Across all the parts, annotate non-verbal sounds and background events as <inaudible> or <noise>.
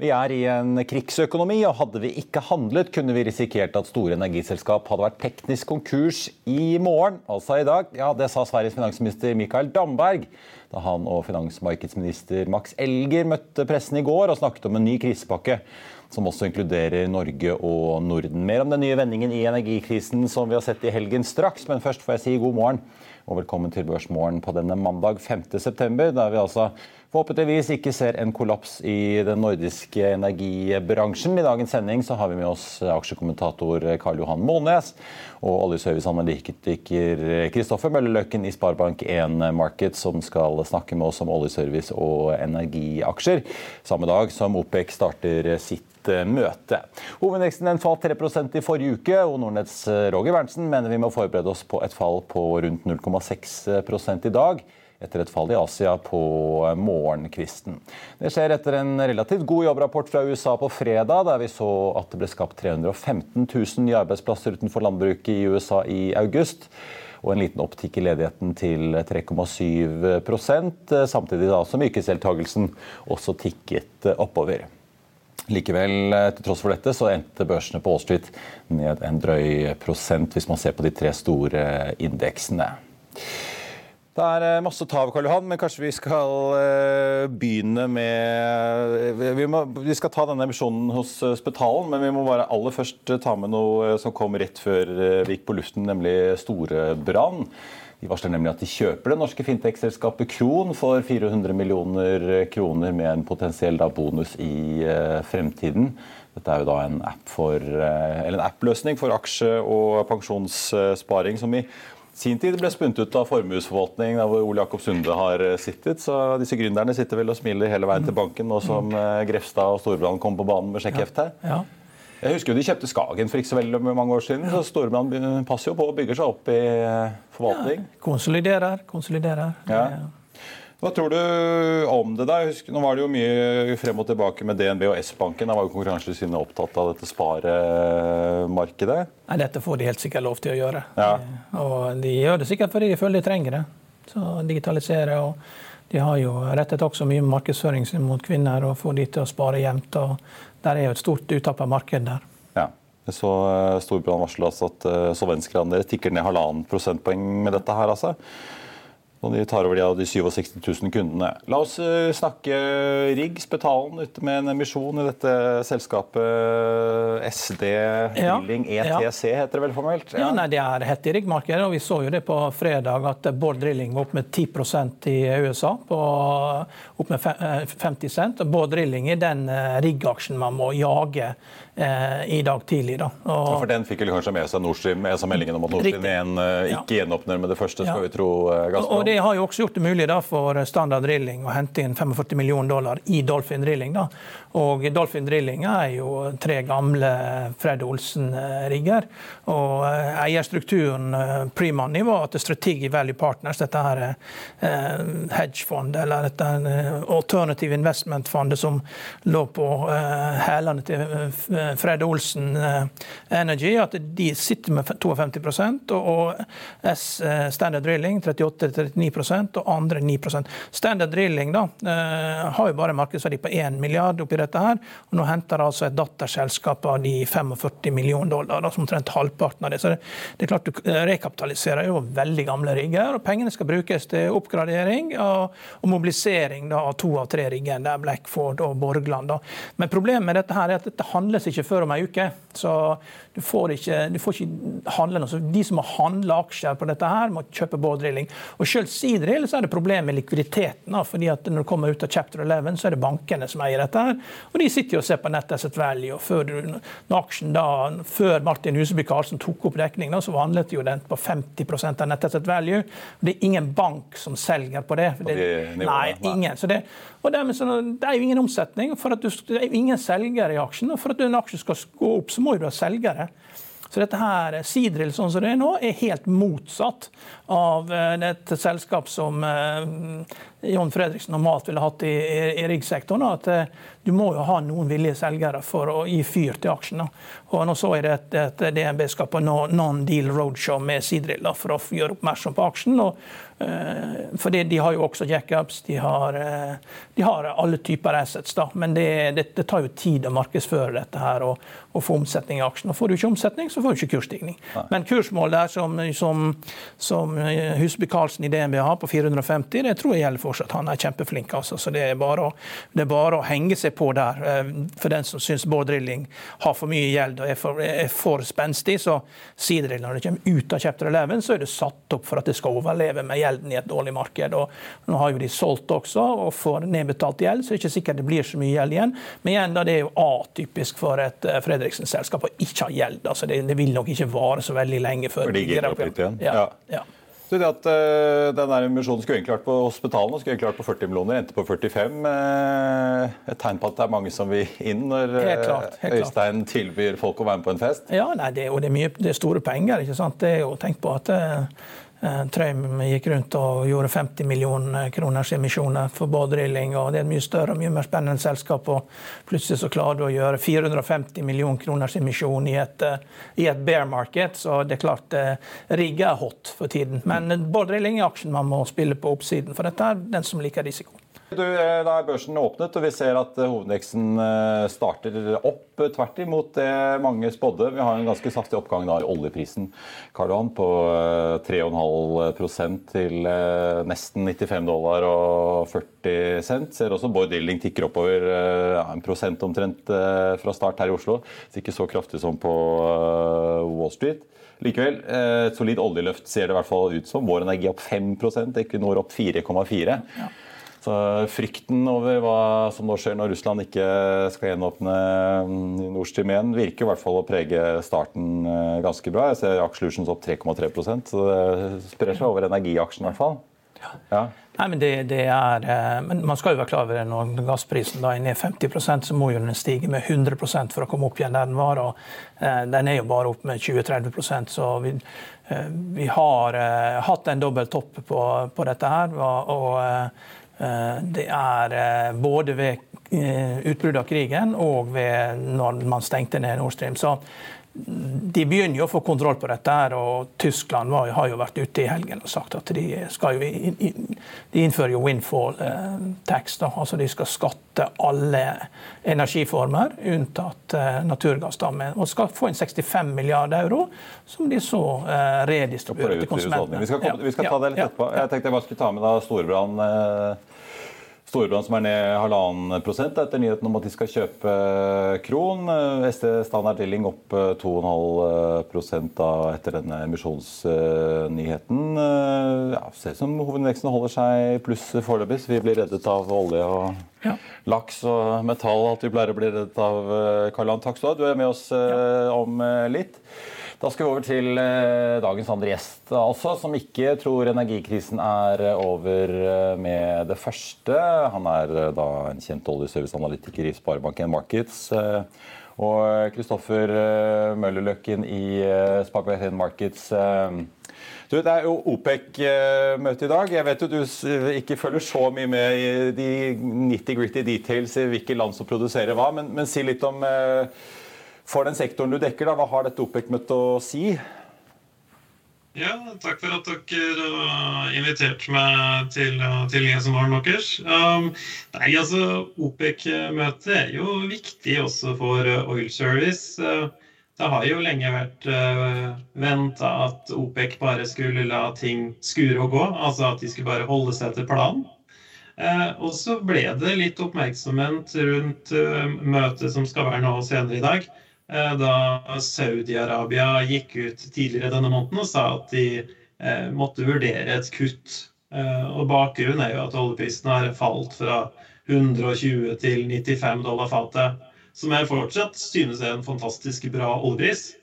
Vi er i en krigsøkonomi, og hadde vi ikke handlet, kunne vi risikert at store energiselskap hadde vært teknisk konkurs i morgen, altså i dag. Ja, Det sa Sveriges finansminister Mikael Damberg da han og finansmarkedsminister Max Elger møtte pressen i går og snakket om en ny krisepakke som også inkluderer Norge og Norden. Mer om den nye vendingen i energikrisen som vi har sett i helgen straks, men først får jeg si god morgen og velkommen til Børsmorgen på denne mandag 5.9, der vi altså forhåpentligvis ikke ser en kollaps i den nordiske energibransjen. I dagens sending så har vi med oss aksjekommentator Karl Johan Månes og oljeserviceanalytiker Kristoffer Mølleløkken i Sparebank1 Market, som skal snakke med oss om oljeservice og energiaksjer samme dag som OPEC starter sitt møte. Hovedindeksen falt 3% i forrige uke, og Nordnetts Roger Berntsen mener vi må forberede oss på et fall på rundt 0,6 i dag etter et fall i Asia på morgenkvisten. Det skjer etter en relativt god jobbrapport fra USA på fredag, der vi så at det ble skapt 315 000 nye arbeidsplasser utenfor landbruket i USA i august. Og en liten opptikk i ledigheten til 3,7 samtidig da som yrkesdeltakelsen også tikket oppover. Likevel, til tross for dette, så endte børsene på Wall Street ned en drøy prosent, hvis man ser på de tre store indeksene. Det er eh, masse å ta av, Karl Johan, men kanskje vi skal eh, begynne med vi, må, vi, skal ta denne emisjonen hos eh, Spetalen, men vi må bare aller først ta med noe som kom rett før vi gikk på luften, nemlig Storebrann. De varsler nemlig at de kjøper det norske fintech-selskapet Kron for 400 millioner kroner med en potensiell bonus i fremtiden. Dette er jo da en app-løsning for, for aksje- og pensjonssparing som i sin tid ble spunnet ut av formuesforvaltning, der hvor Ole Jakob Sunde har eh, sittet. Så disse gründerne sitter vel og smiler hele veien til banken nå som eh, Grefstad og Storbrann kom på banen med sjekkhefte. Ja. Jeg husker jo De kjøpte Skagen for ikke så veldig mange år siden. så Storbrann passer jo på og bygger seg opp i eh, forvaltning. Ja, konsoliderer, konsoliderer. Ja. Hva tror du om det? da? Husk, nå var det jo mye frem og tilbake med DNB og S-banken. Da var jo Konkurransetilsynet opptatt av dette sparemarkedet? Nei, Dette får de helt sikkert lov til å gjøre. Ja. Og De gjør det sikkert fordi de føler de trenger det. Så digitalisere. og De har jo rettet også mye markedsføring mot kvinner og får de til å spare jevnt. og Der er jo et stort uttap av marked der. Ja. Så eh, Storbrann varsler altså at uh, solvensgraden deres tikker ned halvannen prosentpoeng med dette her. altså. Og de tar over de av de 67 000 kundene. La oss eh, snakke rigg, Spetalen, ute med en emisjon i dette selskapet SD Drilling ja, ETC, ja. heter det vel formelt? Ja, ja nei, Det er hett i riggmarkedet. og Vi så jo det på fredag at Bård Drilling var opp med 10% i USA, på, opp med 50 eh, cent. og Bård Drilling er den eh, riggaksjen man må jage i dag tidlig. Da. Og, ja, for Den fikk vel kanskje med seg Nordstream, med seg meldingen om at Nord Stream 1 ikke gjenåpner med det første, skal vi tro Gazprom. Og Det har jo også gjort det mulig da, for Standard Drilling å hente inn 45 millioner dollar i Dolphin Drilling. Da. Og Dolphin Drilling er jo tre gamle Fred Olsen-rigger. Og eierstrukturen pre-money var at Strategic Value Partners, dette her hedgefond, eller dette alternative investment-fondet som lå på hælene til Fred Olsen Energy, at de sitter med 52% og S Standard Drilling 38-39% og andre 9% Standard Drilling da, har jo bare markedsverdi på 1 milliard oppi dette her. og Nå henter altså et datterselskap av de 45 millioner dollar, som omtrent halvparten av det. Så det, det, er klart Du rekapitaliserer jo veldig gamle rigger, og pengene skal brukes til oppgradering og, og mobilisering da, av to av tre rigger. Det er Blackford og Borgland. Da. Men problemet med dette her er at dette handles ikke før om ei uke. Så du får ikke, du får ikke handle noe. Så de som har handla aksjer på dette, her, må kjøpe båtdrilling. Og Selv Seadrill så er det problem med likviditeten. Da, fordi at Når du kommer ut av chapter 11, så er det bankene som eier dette. her, Og de sitter jo og ser på nett asset value. og før, når aksjen da, før Martin Huseby Karlsen tok opp dekning, da, så handlet jo den på 50% av nett asset value. Det er ingen bank som selger på det. det nei, ingen. Så det, og dermed, så, det er jo ingen omsetning. for at du, Det er jo ingen selgere i aksjen. og For at en aksje skal gå opp, så må du ha selgere. Så dette her, Sidril sånn som det er nå, er helt motsatt av eh, et selskap som eh, John Fredriksen normalt ville hatt i, i, riggsektoren. At eh, du må jo ha noen villige selgere for å gi fyr til aksjen. Og nå så jeg det at, at DNB skal på non-deal roadshow med Sidrill for å gjøre oppmerksom på aksjen. og Eh, for de har jo også jackups, de har, eh, de har alle typer assets. Da. Men det, det, det, tar jo tid å markedsføre dette her og, og få omsetning i aksjen. Og får du ikke omsetning, så får du ikke kursstigning. Nei. Men kursmål der som, som, som Husby Karlsen i DNB har, på 450, det tror jeg gjelder fortsatt. Han er kjempeflink. Altså. Så det er, å, det er bare å henge seg på der. For den som syns Bård Drilling har for mye gjeld og er for, er for spenstig, så sier det når det kommer ut av chapter 11, så er det satt opp for at det skal overleve med gjelden i et dårlig marked. Og nå har jo de solgt også og får nedbetalt gjeld, så det er ikke sikkert det blir så mye gjeld igjen. Men igjen, da, det er jo atypisk for et eh, Fredriksen-selskap å ikke ha gjeld. Altså, det, det, vil nok ikke vare så veldig lenge før For de gir opp litt igjen? Ja. ja. Så det at uh, den emisjonen skulle egentlig vært på hospitalene, skulle egentlig vært på 40 millioner, endte på 45. Uh, et tegn på at det er mange som vil inn når helt klart, helt Øystein klart. tilbyr folk å være med på en fest? Ja, nei, det, og det er, mye, det er store penger. ikke sant? Det er jo tenkt på at Eh, Trøim gikk rundt og gjorde 50 millioner kroners emisjoner for båtdrilling. Det er et mye større og mye mer spennende selskap. og Plutselig så klarer du å gjøre 450 millioner kroners emisjon i et, eh, i et bear market. Så det er klart eh, rigget er hot for tiden. Men båtdrilling er aksjen man må spille på oppsiden, for dette er den som liker risiko. Du, eh, da er børsen åpnet, og vi ser at eh, hovedveksten eh, starter opp. Tvert imot det mange spådde. Vi har en ganske saftig oppgang da i oljeprisen Karl på 3,5% til nesten 95 dollar og 40 cent. Ser også Bård Dilling tikker oppover en prosent omtrent fra start her i Oslo. Så ikke så kraftig som på Wall Street. Likevel, et solid oljeløft ser det i hvert fall ut som. Vår Energi opp 5% Equinor opp 4,4 ja. Så frykten over hva som nå skjer når Russland ikke skal gjenåpne mm, Nord Stream 1, virker i hvert fall å prege starten eh, ganske bra. Jeg ser Aksjelutions opp 3,3 så det sprer seg over energiaksjen i hvert fall. Ja. Nei, men, det, det er, eh, men man skal jo være klar over det når gassprisen da er ned 50% så må jo den stige med 100 for å komme opp igjen der den var. og eh, Den er jo bare opp med 20-30% så vi, vi har hatt en dobbel topp på, på dette her. og Eh, det er eh, både ved eh, utbruddet av krigen og ved når man stengte ned Nord Stream. Så de begynner jo å få kontroll på dette. her, og Tyskland var, har jo vært ute i helgen og sagt at de, skal jo, de innfører jo windfall tax. Da. altså De skal skatte alle energiformer unntatt naturgass. da, Og skal få inn 65 milliarder euro, som de så redistribuerer til konsumentene. Vi skal, komme, vi skal ta det litt etterpå. Jeg tenkte jeg bare skulle ta med da Storebrand Storebrand som er ned halvannen prosent etter nyheten om at de skal kjøpe Kron. SD-standard-dilling opp 2,5 da etter denne emisjonsnyheten. Ja, ser ut som hovedveksten holder seg pluss foreløpig, vi blir reddet av olje og ja. laks og metall, alt vi pleier å bli reddet av. Karl-Ann, takk skal du ha. Du er med oss ja. om litt. Da skal vi over til dagens andre gjest, altså, som ikke tror energikrisen er over med det første. Han er da en kjent oljeserviceanalytiker i Sparebanken Markets. Og Kristoffer Møllerløkken i Sparebanken Markets. Du, det er jo OPEC-møte i dag. Jeg vet jo du ikke følger så mye med i de nitty-gritty details i hvilke land som produserer hva, men, men si litt om eh, For den sektoren du dekker, da, hva har dette OPEC-møtet å si? Ja, takk for at dere har invitert meg til, til lesevaren deres. Um, nei, altså, OPEC-møtet er jo viktig også for Oil Service. Uh, det har jo lenge vært uh, venta at OPEC bare skulle la ting skure og gå. Altså at de skulle bare holde seg til planen. Uh, og så ble det litt oppmerksomhet rundt uh, møtet som skal være nå senere i dag. Uh, da Saudi-Arabia gikk ut tidligere denne måneden og sa at de måtte vurdere et kutt. og bakgrunnen er jo at oljeprisen har falt fra 120 til 95 dollar fatet som jeg fortsatt synes er en fantastisk bra oljepris.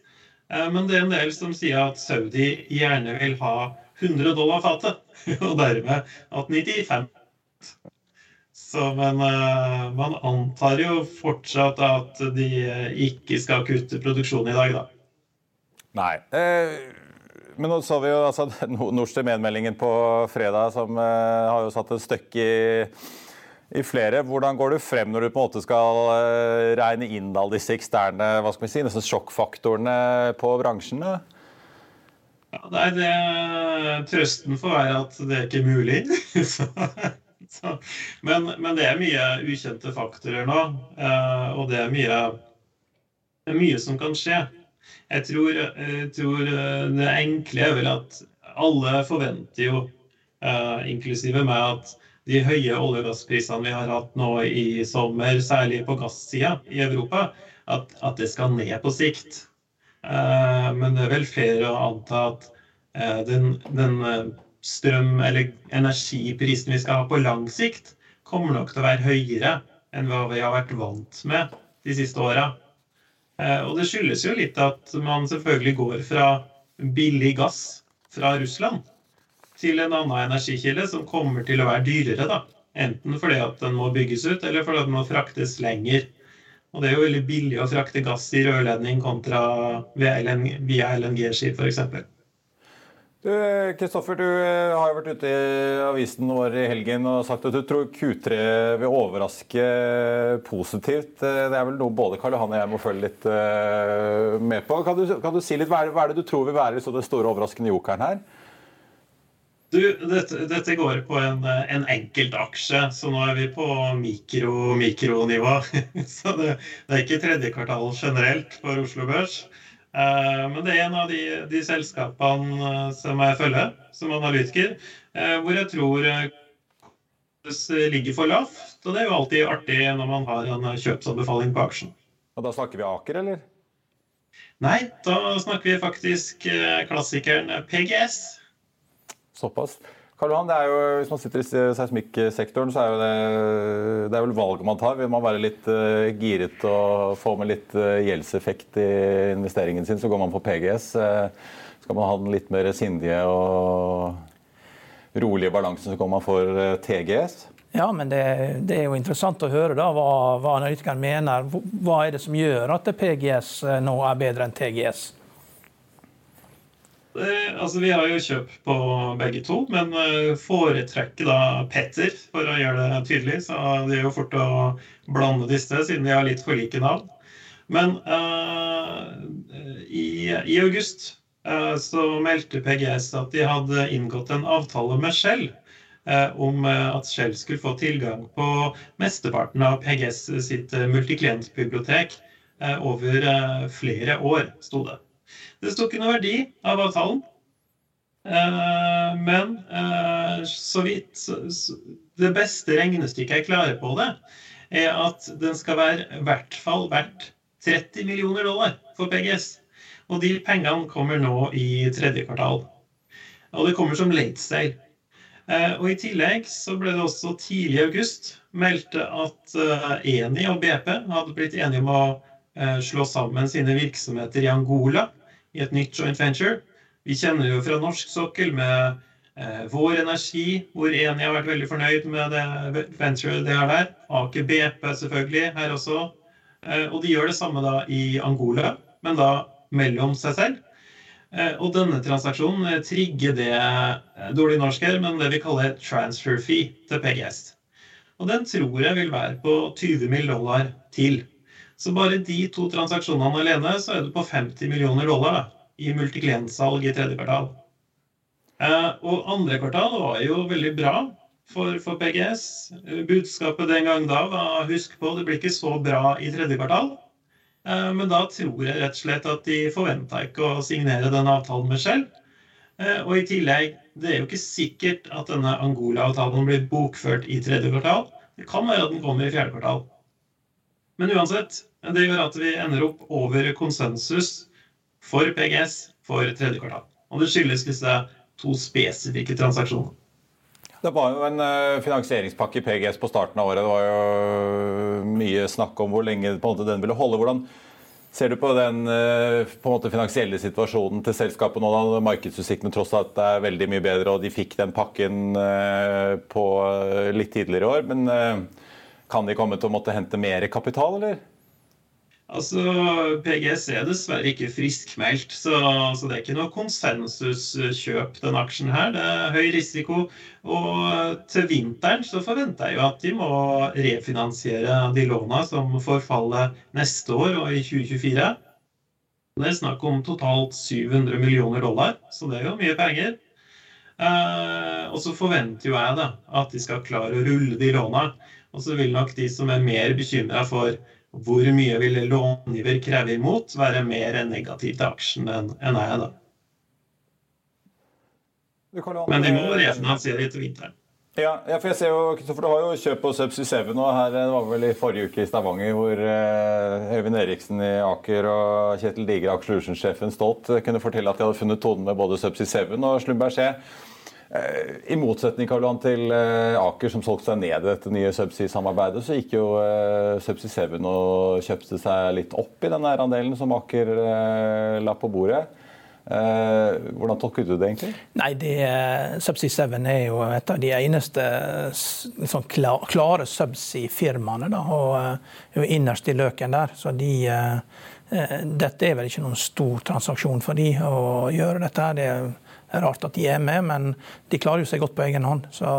Eh, men det er en del som sier at Saudi gjerne vil ha 100 dollar fatet, <laughs> og dermed at 95 så, Men uh, man antar jo fortsatt at de ikke skal kutte produksjonen i dag, da. Nei. Eh, men nå så vi jo altså, <laughs> Nord Stream-meldingen på fredag, som eh, har jo satt et støkk i i flere. Hvordan går du frem når du på en måte skal eh, regne inn alle disse eksterne hva skal vi si, nesten sjokkfaktorene på bransjen? Da? Ja, nei, det, Trøsten får være at det er ikke mulig. <laughs> så, <laughs> så. Men, men, det er mye ukjente faktorer nå, eh, og det er mye, mye som kan skje. Jeg tror, jeg tror, eh, det enkle er vel at alle forventer jo, inklusive meg, at de høye olje- og gassprisene vi har hatt nå i sommer, særlig på gassida i Europa, at, at, det skal ned på sikt. Eh, men det er vel fair å anta at eh, den, den eh, strøm- eller energiprisen vi skal ha på lang sikt, kommer nok til å være høyere enn hva vi har vært vant med de siste åra. Eh, og det skyldes jo litt at man selvfølgelig går fra billig gass fra Russland til en annen energikilde som kommer til å være dyrere. da. Enten fordi at den må bygges ut, eller fordi den må fraktes lenger. Og det er jo veldig billig å frakte gass i rørledning kontra via LNG-skip f.eks. Kristoffer, du eh, har jo vært ute i avisen vår i helgen og sagt at du tror Q3 vil overraske positivt. Eh, det er vel noe både Karl Johan og jeg må følge litt eh, med på. Kan du, kan du si litt, Hva er det du tror vil være det store overraskende jokeren her? Du, dette, dette, går på en, en enkelt aksje, så nå er vi på mikro-mikronivå. <laughs> så det, det, er ikke tredje kvartal generelt for Oslo Børs. Eh, men det er en av de, de selskapene eh, som jeg følger som analytiker, eh, hvor jeg tror det ligger for lavt. Og det er jo alltid artig når man har en kjøpsanbefaling på aksjen. Og da snakker vi Aker, eller? Nei, da snakker vi faktisk klassikeren PGS. Såpass. Karl Johan, jo, Hvis man sitter i seismikksektoren, så er det, det er vel valget man tar. Vil man være litt uh, giret og få med litt uh, gjeldseffekt i investeringen sin, så går man på PGS. Uh, skal man ha den litt mer sindige og rolige balansen, så går man for TGS. Ja, men det, det, er jo interessant å høre da, hva, hva analytikeren mener. Hva er det som gjør at PGS nå er bedre enn TGS? Eh, altså, vi har jo kjøp på begge to, men eh, foretrekker da Petter, for å gjøre det tydelig. Så det er jo fort å blande disse, siden de har litt for like navn. Men uh, i, i, august uh, så meldte PGS at de hadde inngått en avtale med Shell uh, om at Shell skulle få tilgang på mesteparten av PGS sitt multiklientbibliotek over flere år, sto det. Det sto ikke noe verdi av avtalen. Eh, men eh, så vidt Det beste regnestykket jeg klarer på det, er at den skal være i hvert fall verdt 30 millioner dollar for PGS. Og de pengene kommer nå i tredje kvartal. Og det kommer som late sale. Eh, og I tillegg så ble det også tidlig i august meldte at Eni og BP hadde blitt enige om å slå sammen sine virksomheter i Angola i et nytt joint venture. Vi kjenner jo fra norsk sokkel med Vår Energi, hvor Eni har vært veldig fornøyd med det venturet de har der. Aker BP selvfølgelig her også. Og de gjør det samme da i Angola, men da mellom seg selv. Og denne transaksjonen trigger det dårlig norsk her, men det vi kaller transfer fee til PGS. Og den tror jeg vil være på 20 mill. dollar til. Så bare de to transaksjonene alene, så er du på 50 millioner dollar da, i multiklientsalg i tredje kvartal. Og andre kvartal var jo veldig bra for, for PGS. Budskapet den gang da var husk på, det blir ikke så bra i tredje kvartal. Men da tror jeg rett og slett at de forventa ikke å signere den avtalen med Shell. Og i tillegg, det er jo ikke sikkert at denne Angola-avtalen blir bokført i tredje kvartal. Det kan være at den kommer i fjerde kvartal. Men uansett, det gjør at vi ender opp over konsensus for PGS for tredje kvartal. Og det skyldes disse to spesifikke transaksjonene. Det var jo en finansieringspakke i PGS på starten av året. Det var jo mye snakk om hvor lenge den ville holde. Hvordan ser du på den på måte, finansielle situasjonen til selskapet nå? da Markedsutsiktene tross alt er veldig mye bedre, og de fikk den pakken på litt tidligere i år. Men kan de komme til å måtte hente mer kapital, eller? Altså, PGS er dessverre ikke friskmeldt, så, så det er ikke noe konsensuskjøp den aksjen her. Det er høy risiko. Og til vinteren så forventer jeg jo at de må refinansiere de låna som forfaller neste år og i 2024. Det er snakk om totalt 700 millioner dollar, så det er jo mye penger. Eh, og så forventer jo jeg da at de skal klare å rulle de låna. Og så vil nok de som er mer bekymra for hvor mye vil långiver kreve imot, være mer negativ til aksjen enn jeg, da. Men de må refinansiere etter vinteren. Ja, for jeg ser jo, Kristoffer, Du har jo kjøp på Subsea 7 nå. her, det var vel i forrige uke i Stavanger hvor Øyvind Eriksen i Aker og Kjetil Digre, aksjelutionssjefen Stolt, kunne fortelle at de hadde funnet tonen med både Subsea 7 og Schlumberger. I motsetning til Aker, som solgte seg ned i dette nye Subsea-samarbeidet, så gikk jo Subsea 7 og kjøpte seg litt opp i den andelen som Aker la på bordet. Hvordan tolker du det egentlig? Nei, det, Subsea 7 er jo et av de eneste liksom, klare subsea-firmaene. Og er innerst i løken der. Så de, dette er vel ikke noen stor transaksjon for de å gjøre dette. her, Det er det er rart at de er med, men de klarer jo seg godt på egen hånd. Så,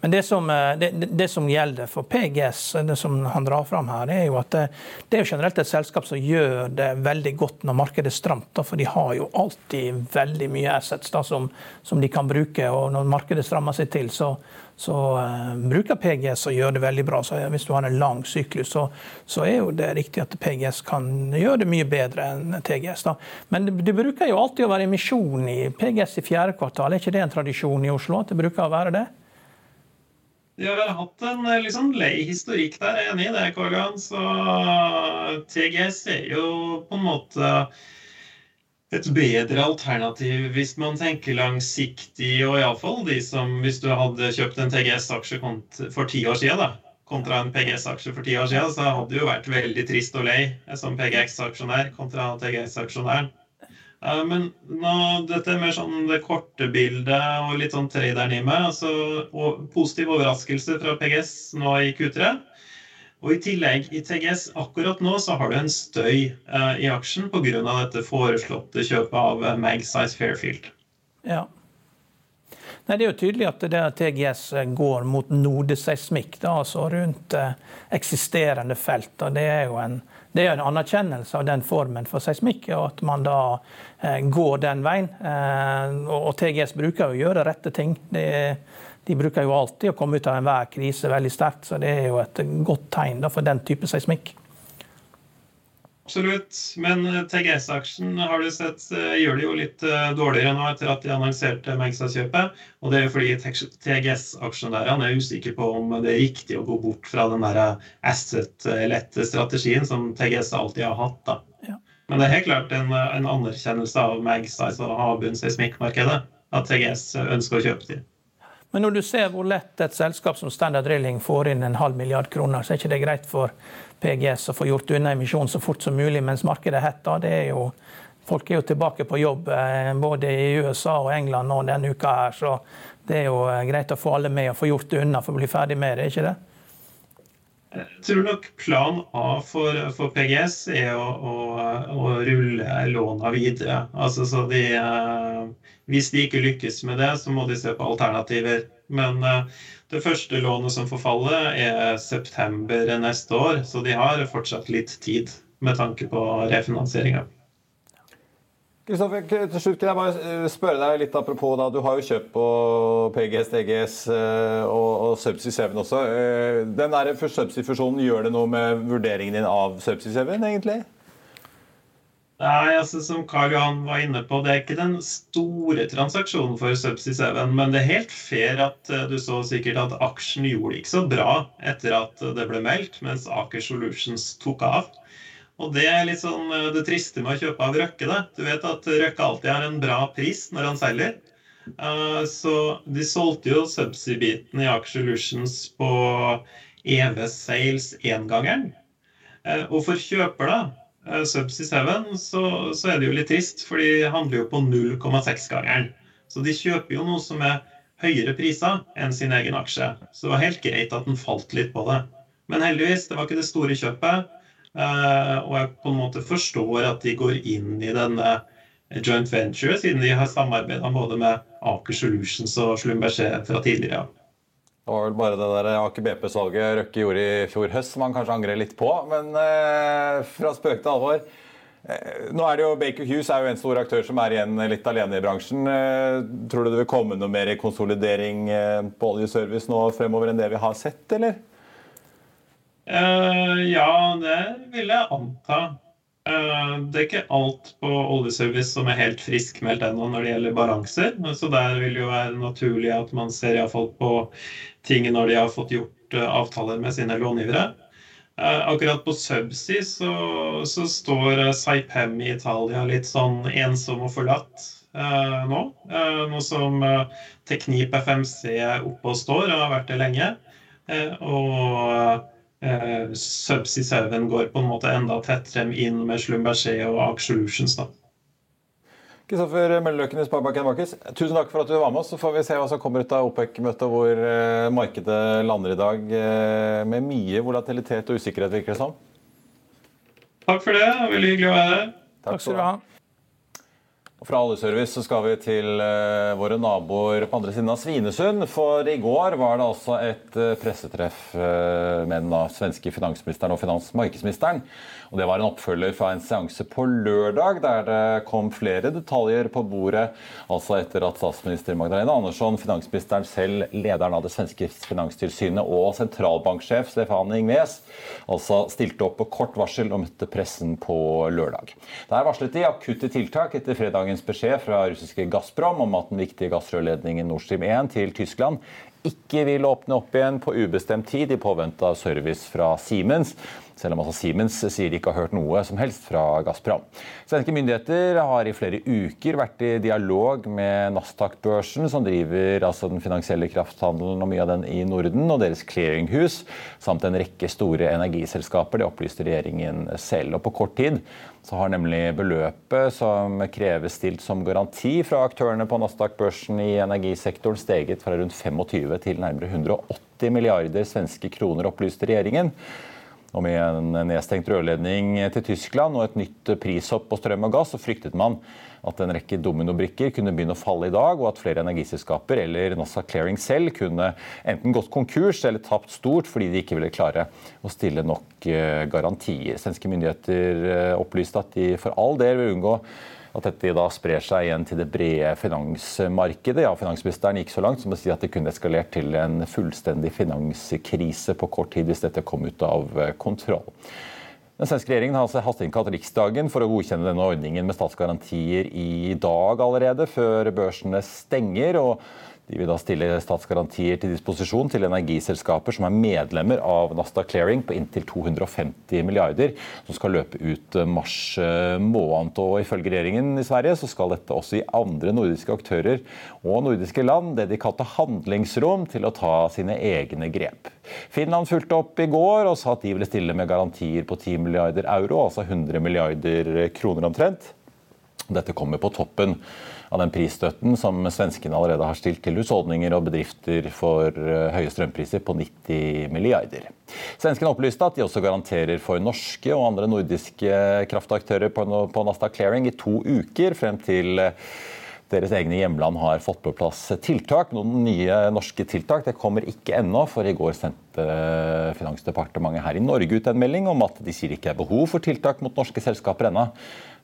men det som, det, det som, gjelder for PGS, det som han drar fram her, er jo at det, det er jo generelt et selskap som gjør det veldig godt når markedet er stramt. For de har jo alltid veldig mye assets da, som, som, de kan bruke. Og når markedet strammer seg til, så, så uh, bruker PGS og gjør det veldig bra. Så hvis du har en lang syklus, så, så, er jo det riktig at PGS kan gjøre det mye bedre enn TGS. Da. Men det, det bruker jo alltid å være emisjon i PGS i fjerde kvartal. Er ikke det en tradisjon i Oslo at det bruker å være det? De har hatt en liksom lei historikk der, jeg er enig i det, Korgan. Så TGS er jo på en måte et bedre alternativ hvis man tenker langsiktig, og iallfall de som Hvis du hadde kjøpt en TGS-aksje for ti år siden, da, kontra en PGS-aksje for ti år siden, så hadde det jo vært veldig trist og lei som PGX-aksjonær kontra TGS-aksjonæren. Men nå, dette er mer sånn det korte bildet og litt sånn traderen i meg. Altså, og positiv overraskelse fra PGS nå i Q3. Og I tillegg i TGS akkurat nå så har du en støy uh, i aksjen pga. dette foreslåtte kjøpet av Magsize Fairfield. Ja. Nei, Det er jo tydelig at det TGS går mot nodeseismikk, altså rundt uh, eksisterende felt. og Det er jo en, det er en anerkjennelse av den formen for seismikk, og at man da eh, går den veien. Eh, og TGS bruker jo å gjøre rette ting. Det er de bruker jo alltid å komme ut av enhver krise veldig sterkt, så det er jo et godt tegn for den type seismikk. Absolutt. Men TGS-aksjen har du sett gjør det jo litt dårligere nå etter at de annonserte Magsa-kjøpet. Og det er jo fordi TGS-aksjonærene er usikre på om det er riktig å gå bort fra den der asset-lette strategien som TGS alltid har hatt. da. Ja. Men det er helt klart en, en anerkjennelse av Magsize og havbunnsseismikkmarkedet at TGS ønsker å kjøpe til. Men når du ser hvor lett et selskap som Standard Drilling får inn en halv milliard kroner, så er ikke det greit for PGS å få gjort unna emisjonen så fort som mulig mens markedet er hett. Det er jo, folk er jo tilbake på jobb eh, både i USA og England nå denne uka. her, så Det er jo eh, greit å få alle med og få gjort det unna for å bli ferdig med det, ikke det? Jeg tror nok plan A for, for PGS er å, å, å rulle låna videre. Altså, så de, eh, hvis de ikke lykkes med det, så må de se på alternativer. Men eh, det første lånet som forfaller, er september neste år, så de har fortsatt litt tid med tanke på refinansieringa. Kristoffer, til slutt kan jeg bare eh, spørre deg litt apropos da, Du har jo kjøpt på PGS, DGS eh, og, og Subsea 7 også. Eh, den der Subsea-fusjonen, gjør det noe med vurderingen din av Subsea 7, egentlig? Nei, altså Som Karl Johan var inne på, det er ikke den store transaksjonen for Subsea 7. Men det er helt fair at du så sikkert at aksjen gjorde ikke så bra etter at det ble meldt, mens Aker Solutions tok av. Og det er litt sånn eh, det triste med å kjøpe av Røkke. Det. Du vet at Røkke alltid har en bra pris når han selger. Uh, så de solgte jo subsea-biten i Aker Solutions på EV Sales engangeren. Uh, og for kjøper, da, Subsea 7, så, så, er det jo litt trist, for de handler jo på 0,6-gangeren. Så de kjøper jo noe som er høyere priser enn sin egen aksje. Så det var helt greit at den falt litt på det. Men heldigvis, det var ikke det store kjøpet. Eh, og jeg på en måte forstår at de går inn i denne joint venture, siden de har samarbeida både med Aker Solutions og Schlumberger fra tidligere. Det var vel bare det der Aker BP-salget Røkke gjorde i fjor høst som man kanskje angrer litt på. Men eh, fra spøk til alvor. Eh, nå er det jo Baker Hughes er jo en stor aktør som er igjen litt alene i bransjen. Eh, tror du det vil komme noe mer konsolidering eh, på oljeservice nå fremover enn det vi har sett, eller? Uh, ja, det vil jeg anta. Uh, det er ikke alt på oljeservice som er helt friskmeldt ennå når det gjelder balanser. Så der vil det jo være naturlig at man ser iallfall på ting når de har fått gjort uh, avtaler med sine långivere. akkurat på Subsea så, så står Saipem i Italia litt sånn ensom og forlatt nå. Nå som Teknip FMC oppe og står og har vært det lenge. og eh, Subsea 7 går på en måte enda tettere inn med Slumberger og Solutions. da. Kristoffer Møllerløkken i Sparebanken Markus, tusen takk for at du var med oss. Så får vi se hva som kommer ut av OPEC-møtet, hvor eh, markedet lander i dag eh, med mye volatilitet og usikkerhet, virker det som. Takk for det. Veldig hyggelig å være her. Takk skal du ha. Og fra oljeservice så skal vi til uh, våre naboer på andre siden av Svinesund. For i går var det altså et uh, pressetreff uh, med den svenske finansministeren og finansmarkedsministeren. Og Det var en oppfølger fra en seanse på lørdag, der det kom flere detaljer på bordet. Altså etter at statsminister Magdalena Andersson, finansministeren selv, lederen av det svenske finanstilsynet og sentralbanksjef Stefan Ingves altså stilte opp på kort varsel og møtte pressen på lørdag. Der varslet de akutte tiltak etter fredagens beskjed fra russiske Gazprom om at den viktige gassrørledningen Nord Stream 1 til Tyskland ikke vil åpne opp igjen på ubestemt tid i påvente av service fra Siemens. Selv om altså Siemens sier de ikke har hørt noe som helst fra Gazprom. Svenske myndigheter har i flere uker vært i dialog med Nasdaq-børsen, som driver altså den finansielle krafthandelen og mye av den i Norden, og deres clearinghus, samt en rekke store energiselskaper. Det opplyste regjeringen selv. Og på kort tid så har nemlig beløpet som kreves stilt som garanti fra aktørene på Nasdaq-børsen i energisektoren steget fra rundt 25 til nærmere 180 milliarder svenske kroner, opplyste regjeringen. Og med en nedstengt rørledning til Tyskland og et nytt prishopp på strøm og gass, så fryktet man at en rekke dominobrikker kunne begynne å falle i dag, og at flere energiselskaper eller NASA Clearing selv kunne enten gått konkurs eller tapt stort fordi de ikke ville klare å stille nok eh, garantier. Svenske myndigheter eh, opplyste at de for all del vil unngå at dette da sprer seg igjen til det brede finansmarkedet. Ja, Finansministeren gikk så langt som å si at det kunne eskalert til en fullstendig finanskrise på kort tid hvis dette kom ut av eh, kontroll. Den svenske regjeringen har altså hasteinnkalt Riksdagen for å godkjenne denne ordningen med statsgarantier i dag allerede, før børsene stenger. og De vil da stille statsgarantier til disposisjon til energiselskaper som er medlemmer av Nasdaq Clearing på inntil 250 milliarder, som skal løpe ut mars måned. Og Ifølge regjeringen i Sverige så skal dette også gi andre nordiske aktører og nordiske land det de kalte handlingsrom til å ta sine egne grep. Finland fulgte opp i går og sa at de ville stille med garantier på 10 milliarder euro, altså 100 milliarder kroner omtrent. Dette kommer på toppen av den prisstøtten som svenskene allerede har stilt til husholdninger og bedrifter for eh, høye strømpriser på 90 milliarder. Svenskene opplyste at de også garanterer for norske og andre nordiske kraftaktører på Nasdaq Clearing i to uker frem til eh, deres egne hjemland har fått på plass tiltak. Noen nye norske tiltak det kommer ikke ennå, for i går sendte eh, Finansdepartementet her i Norge ut en melding om at de sier ikke er behov for tiltak mot norske selskaper ennå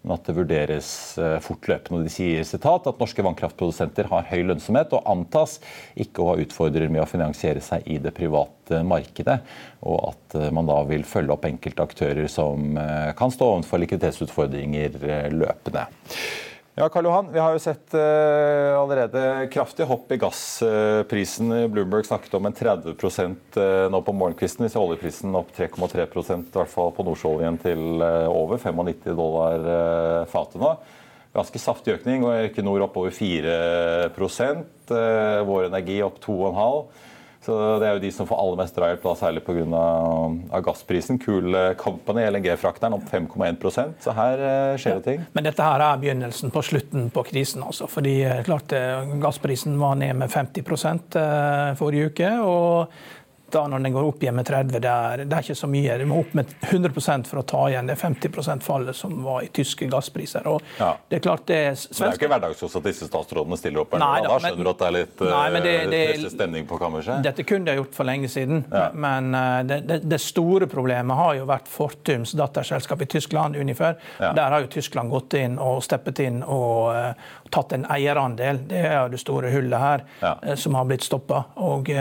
men at det vurderes eh, fortløpende. De sier citat, at norske vannkraftprodusenter har høy lønnsomhet og antas ikke å ha utfordrere med å finansiere seg i det private markedet, og at eh, man da vil følge opp enkelte aktører som eh, kan stå overfor likviditetsutfordringer løpende. Ja, Karl Johan, Vi har jo sett uh, allerede kraftig hopp i gassprisen. Uh, Bloomberg snakket om en 30 uh, nå på morgenkvisten. Vi ser oljeprisen opp 3,3% i hvert fall på nordsjøoljen til uh, over 95 dollar fatet nå. Ganske saftig økning. og Equinor opp over 4% Vår Energi opp 2,5 så Det er jo de som får aller mest drahjelp, særlig pga. gassprisen. Cool Company, LNG-frakteren, opp 5,1% Så her eh, skjer det ting. Men dette her er begynnelsen på slutten på krisen. altså. Fordi eh, klart eh, Gassprisen var ned med 50% forrige uke. og da når den går opp igjen med 30, det er, det er ikke så mye. Du må opp med 100% for å ta igjen det 50% fallet som var i tyske gasspriser. Ja. det er klart det er svenske... Det er ikke hverdagskost at disse statsrådene stiller opp. Nei, da, da skjønner du at det er litt nei, det, det, eh, stemning på kammerset? Dette kunne de gjort for lenge siden. Ja. Men uh, det, det, store problemet har jo vært Fortums datterselskap i Tyskland, Unifer. Ja. Der har jo Tyskland gått inn og steppet inn og uh, tatt en eierandel. Det er det store hullet her ja. som har blitt stoppa. Og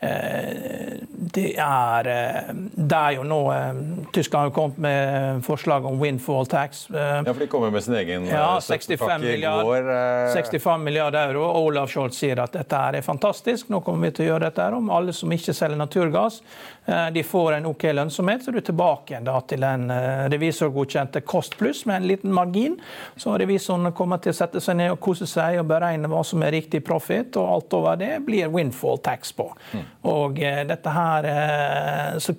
Eh, det er, eh, det er jo nå eh, Tyskland har kommet med forslag om windfall tax. Ja, for De kommer med sin egen ja, 65 milliard, 65 milliarder euro. Olav Scholz sier at dette er fantastisk. Nå kommer vi til å gjøre dette om alle som ikke selger naturgass. De får en OK lønnsomhet, så er du tilbake igjen til den revisorgodkjente Kost pluss med en liten margin. Så revisoren kommer til å sette seg ned og kose seg og beregne hva som er riktig profit, og alt over det blir windfall tax på. Mm. Og eh, dette her eh, så,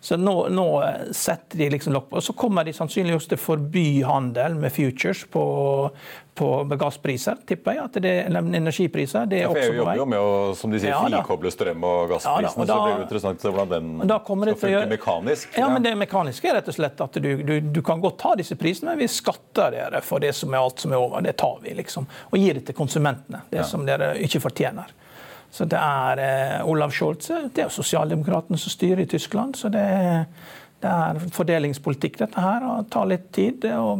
så nå, nå, setter de liksom lokk på. Og så kommer de sannsynligvis til å forby handel med futures på, på gasspriser, tipper jeg. at det er Energipriser. det er ja, også på vei. jobber jo med å som de sier, ja, frikoble strøm og gassprisene, ja, da, så blir det interessant å se hvordan den skal funke gjøre, mekanisk. Ja, men Det mekaniske er rett og slett at du, du, du, kan godt ta disse prisene, men vi skatter dere for det som er alt som er over. Det tar vi, liksom. Og gir det til konsumentene, det som dere ikke fortjener. Så det er eh, Olav Scholze, det er sosialdemokratene som styrer i Tyskland. Så det, det er fordelingspolitikk, dette her. Og tar litt tid å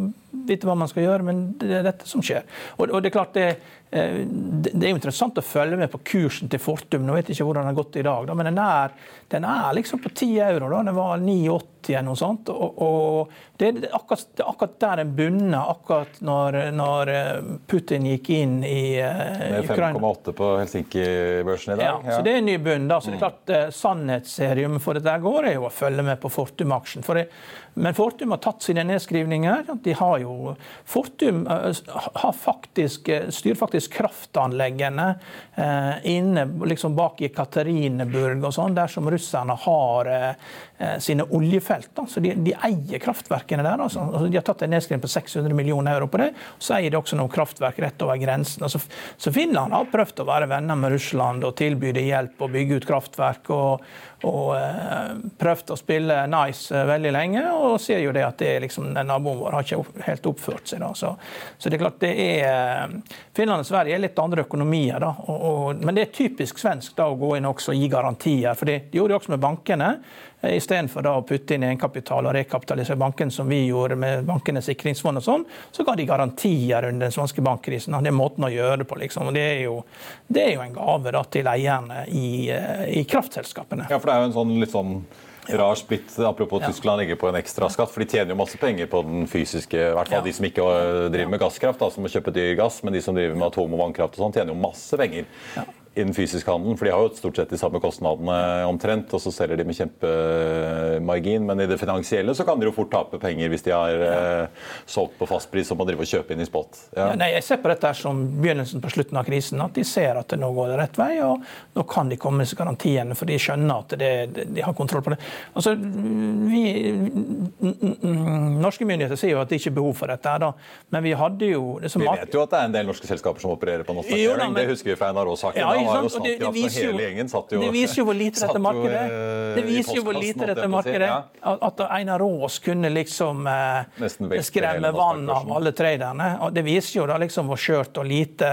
vite hva man skal gjøre, men det er dette som skjer. Og, og det er klart det, Eh, det er jo interessant å følge med på kursen til Fortum. Nå vet jeg ikke hvordan den har gått i dag, men den er, den er liksom på 10 euro. Da. Den var 9,80 eller noe sånt. Og, og det, er akkurat, det, er akkurat, der den bunner, akkurat når, når, eh, Putin gikk inn i uh, Ukraina. 5,8 på Helsinki-børsen i dag. Ja, ja, så det er en ny bunn. da. Så det er mm. klart mm. Sannhetsserium for dette går er jo å følge med på Fortum-aksjen. For men Fortum har tatt sine nedskrivninger. De har jo, Fortum har faktisk, styrer faktisk faktisk kraftanleggene eh, inne liksom bak i Katarineburg og sånn, der som russerne har eh, eh sine oljefelt. Da. Så de, de, eier kraftverkene der. Altså. altså de har tatt en nedskrivning på 600 millioner euro på det. og Så eier de også noen kraftverk rett over grensen. Altså, så Finland har prøvd å være venner med Russland og tilby det hjelp og bygge ut kraftverk. og og uh, prøvd å spille nice eh, veldig lenge, og ser jo det at det liksom, naboen vår har ikke helt oppført seg. Da. Så, så, det er klart det er Finland og Sverige er litt andre økonomier, da, og, og, men det er typisk svensk da, å gå inn også og gi garantier. for Det gjorde de også med bankene. Eh, Istedenfor å putte inn egenkapital og rekapitalisere banken, som vi gjorde med bankenes sikringsfond, og sånn, så ga de garantier under den svenske bankkrisen. Det er måten å gjøre det på. liksom. Og det er jo, det er jo en gave da, til eierne i, eh, i kraftselskapene. Ja, for det er jo en sånn litt sånn rar splitt, apropos ja. Tyskland, ligger på en ekstra skatt, for de tjener jo masse penger på den fysiske I hvert fall ja. de som ikke driver med gasskraft, da, som må kjøpe dyr gass, men de som driver med atom- og vannkraft og sånn, tjener jo masse penger. Ja i den fysiske handelen. For de har jo stort sett de samme kostnadene omtrent, og så selger de med kjempemargin. Men i det finansielle så kan de jo fort tape penger hvis de har eh, solgt på fastpris og må drive og kjøpe inn i spot. Ja. Ja, nei, jeg ser på dette som begynnelsen på slutten av krisen. At de ser at det nå går det rett vei, og nå kan de komme med disse garantiene, for de skjønner at det, de har kontroll på det. Altså, vi, norske myndigheter sier jo at det ikke er behov for dette, da. men vi hadde jo Vi vet jo at det er en del norske selskaper som opererer på norsk sharing, det husker vi fra NRK-saken. Ja, var jo det, det, viser jo, hele satt jo Det viser jo hvor lite dette markedet er. Det viser jo hvor lite dette markedet er. At Einar Aas kunne liksom eh, skremme vann av alle traderne. Og det viser jo da liksom hvor skjørt og lite,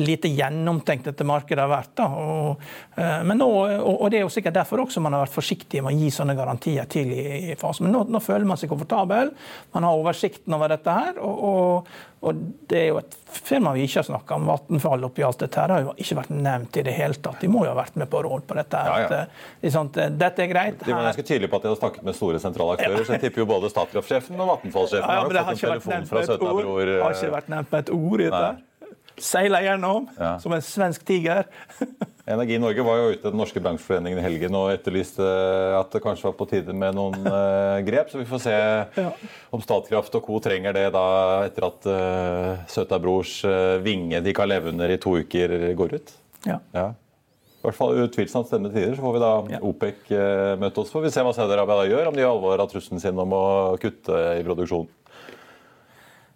lite, gjennomtenkt dette markedet har vært. da. Og, eh, men nå, og, det er jo sikkert derfor også man har vært forsiktig med å gi sånne garantier tidlig i fasen. Men nå, nå føler man seg komfortabel. Man har oversikten over dette her. og, og og Det er jo et firma vi ikke har snakka om. Vattenfall oppi alt dette her har jo ikke vært nevnt i det hele tatt. De må jo ha vært med på råd på dette. Ja, ja. At, liksom, dette er greit. De var ganske tydelige på at de hadde snakket med store sentrale aktører. Ja. Så jeg tipper jo både Statkraft-sjefen og Vattenfall-sjefen ja, har fått en telefon fra Søtnabror. Det Har ikke vært nevnt med et ord i dette. Seila gjennom som en svensk tiger. <laughs> Energi Norge var jo ute den norske bransjeforeningen i helgen og etterlyste at det kanskje var på tide med noen grep. Så vi får se om Statkraft og co. trenger det da etter at uh, Søta Brors vinge de kan leve under i to uker går ut. Ja. ja. I hvert fall utvilsomt spennende tider. Så får vi da ja. OPEC uh, møte oss. Får vi se hva Saudi-Arabia gjør, om de gjør alvor av trusselen sin om å kutte i produksjonen.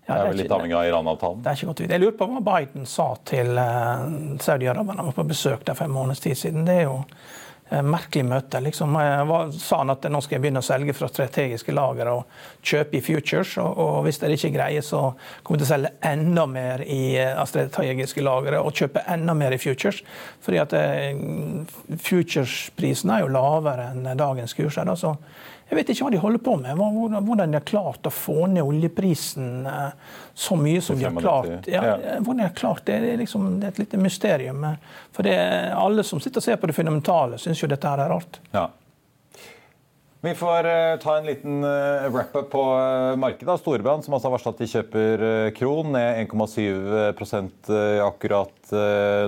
Ja, det er vel litt avhengig av Iran-avtalen? Det er ikke godt Jeg lurer på hva Biden sa til uh, Saudi-Arabia da han var på besøk der for en måneds tid siden. Det er jo merkelig møte. Liksom, var, sa han at nå skal jeg begynne å selge fra strategiske lagre og kjøpe i futures. Og, og hvis det ikke greier, så kommer jeg til å selge enda mer i strategiske lagre og kjøpe enda mer i futures. Fordi at uh, futuresprisen er jo lavere enn dagens kurs. Da, så jeg vet ikke hva de holder på med. Hvordan de har klart å få ned oljeprisen eh, så mye som de har klart. Ja, hvordan de har klart Det er, liksom, det er et lite mysterium. For det, alle som sitter og ser på det fundamentale, syns jo dette her er rart. Ja. Vi får uh, ta en liten uh, wrap-up på uh, markedet. Storebrand som altså har varslet at de kjøper Kron ned 1,7% akkurat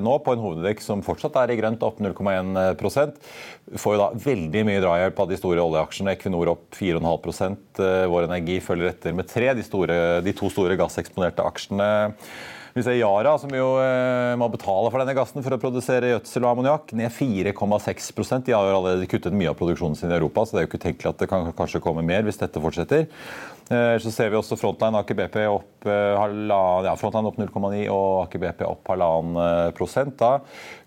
nå, på en hovedvekk som fortsatt er i grønt, opp 0,1% Får jo da veldig mye drahjelp av de store oljeaksjene. Equinor opp 4,5% Vår Energi følger etter med tre. De, store, de to store gasseksponerte aksjene vi ser Yara, som jo eh, må betale for denne gassen for å produsere gjødsel og ammoniakk, ned 4,6% De har jo allerede kuttet mye av produksjonen sin i Europa, så det er jo ikke utenkelig at det kan kanskje komme mer hvis dette fortsetter. Eh, så ser vi også Frontline Aker BP opp, eh, ja, opp 0,9 og Aker BP opp halvannen eh, prosent. Da.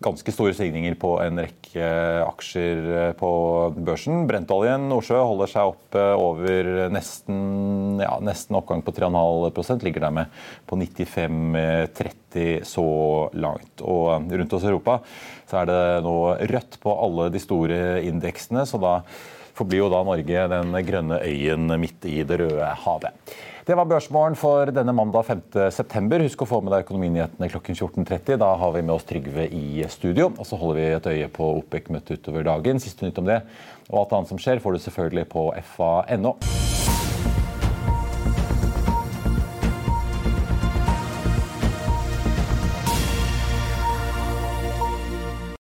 Ganske store stigninger på en rekke aksjer på børsen. Brentoljen Nordsjø holder seg opp over nesten, ja, nesten oppgang på 3,5% ligger der med på 95,30 så langt. Og rundt oss i Europa så er det nå rødt på alle de store indeksene. så da forblir jo da Norge den grønne øyen midt i Det røde havet. Det var børsmålen for denne mandag 5.9. Husk å få med deg økonominyhetene klokken 14.30. Da har vi med oss Trygve i studio. Og så holder vi et øye på OPEC-møtet utover dagen. Siste nytt om det og alt annet som skjer, får du selvfølgelig på fa.no.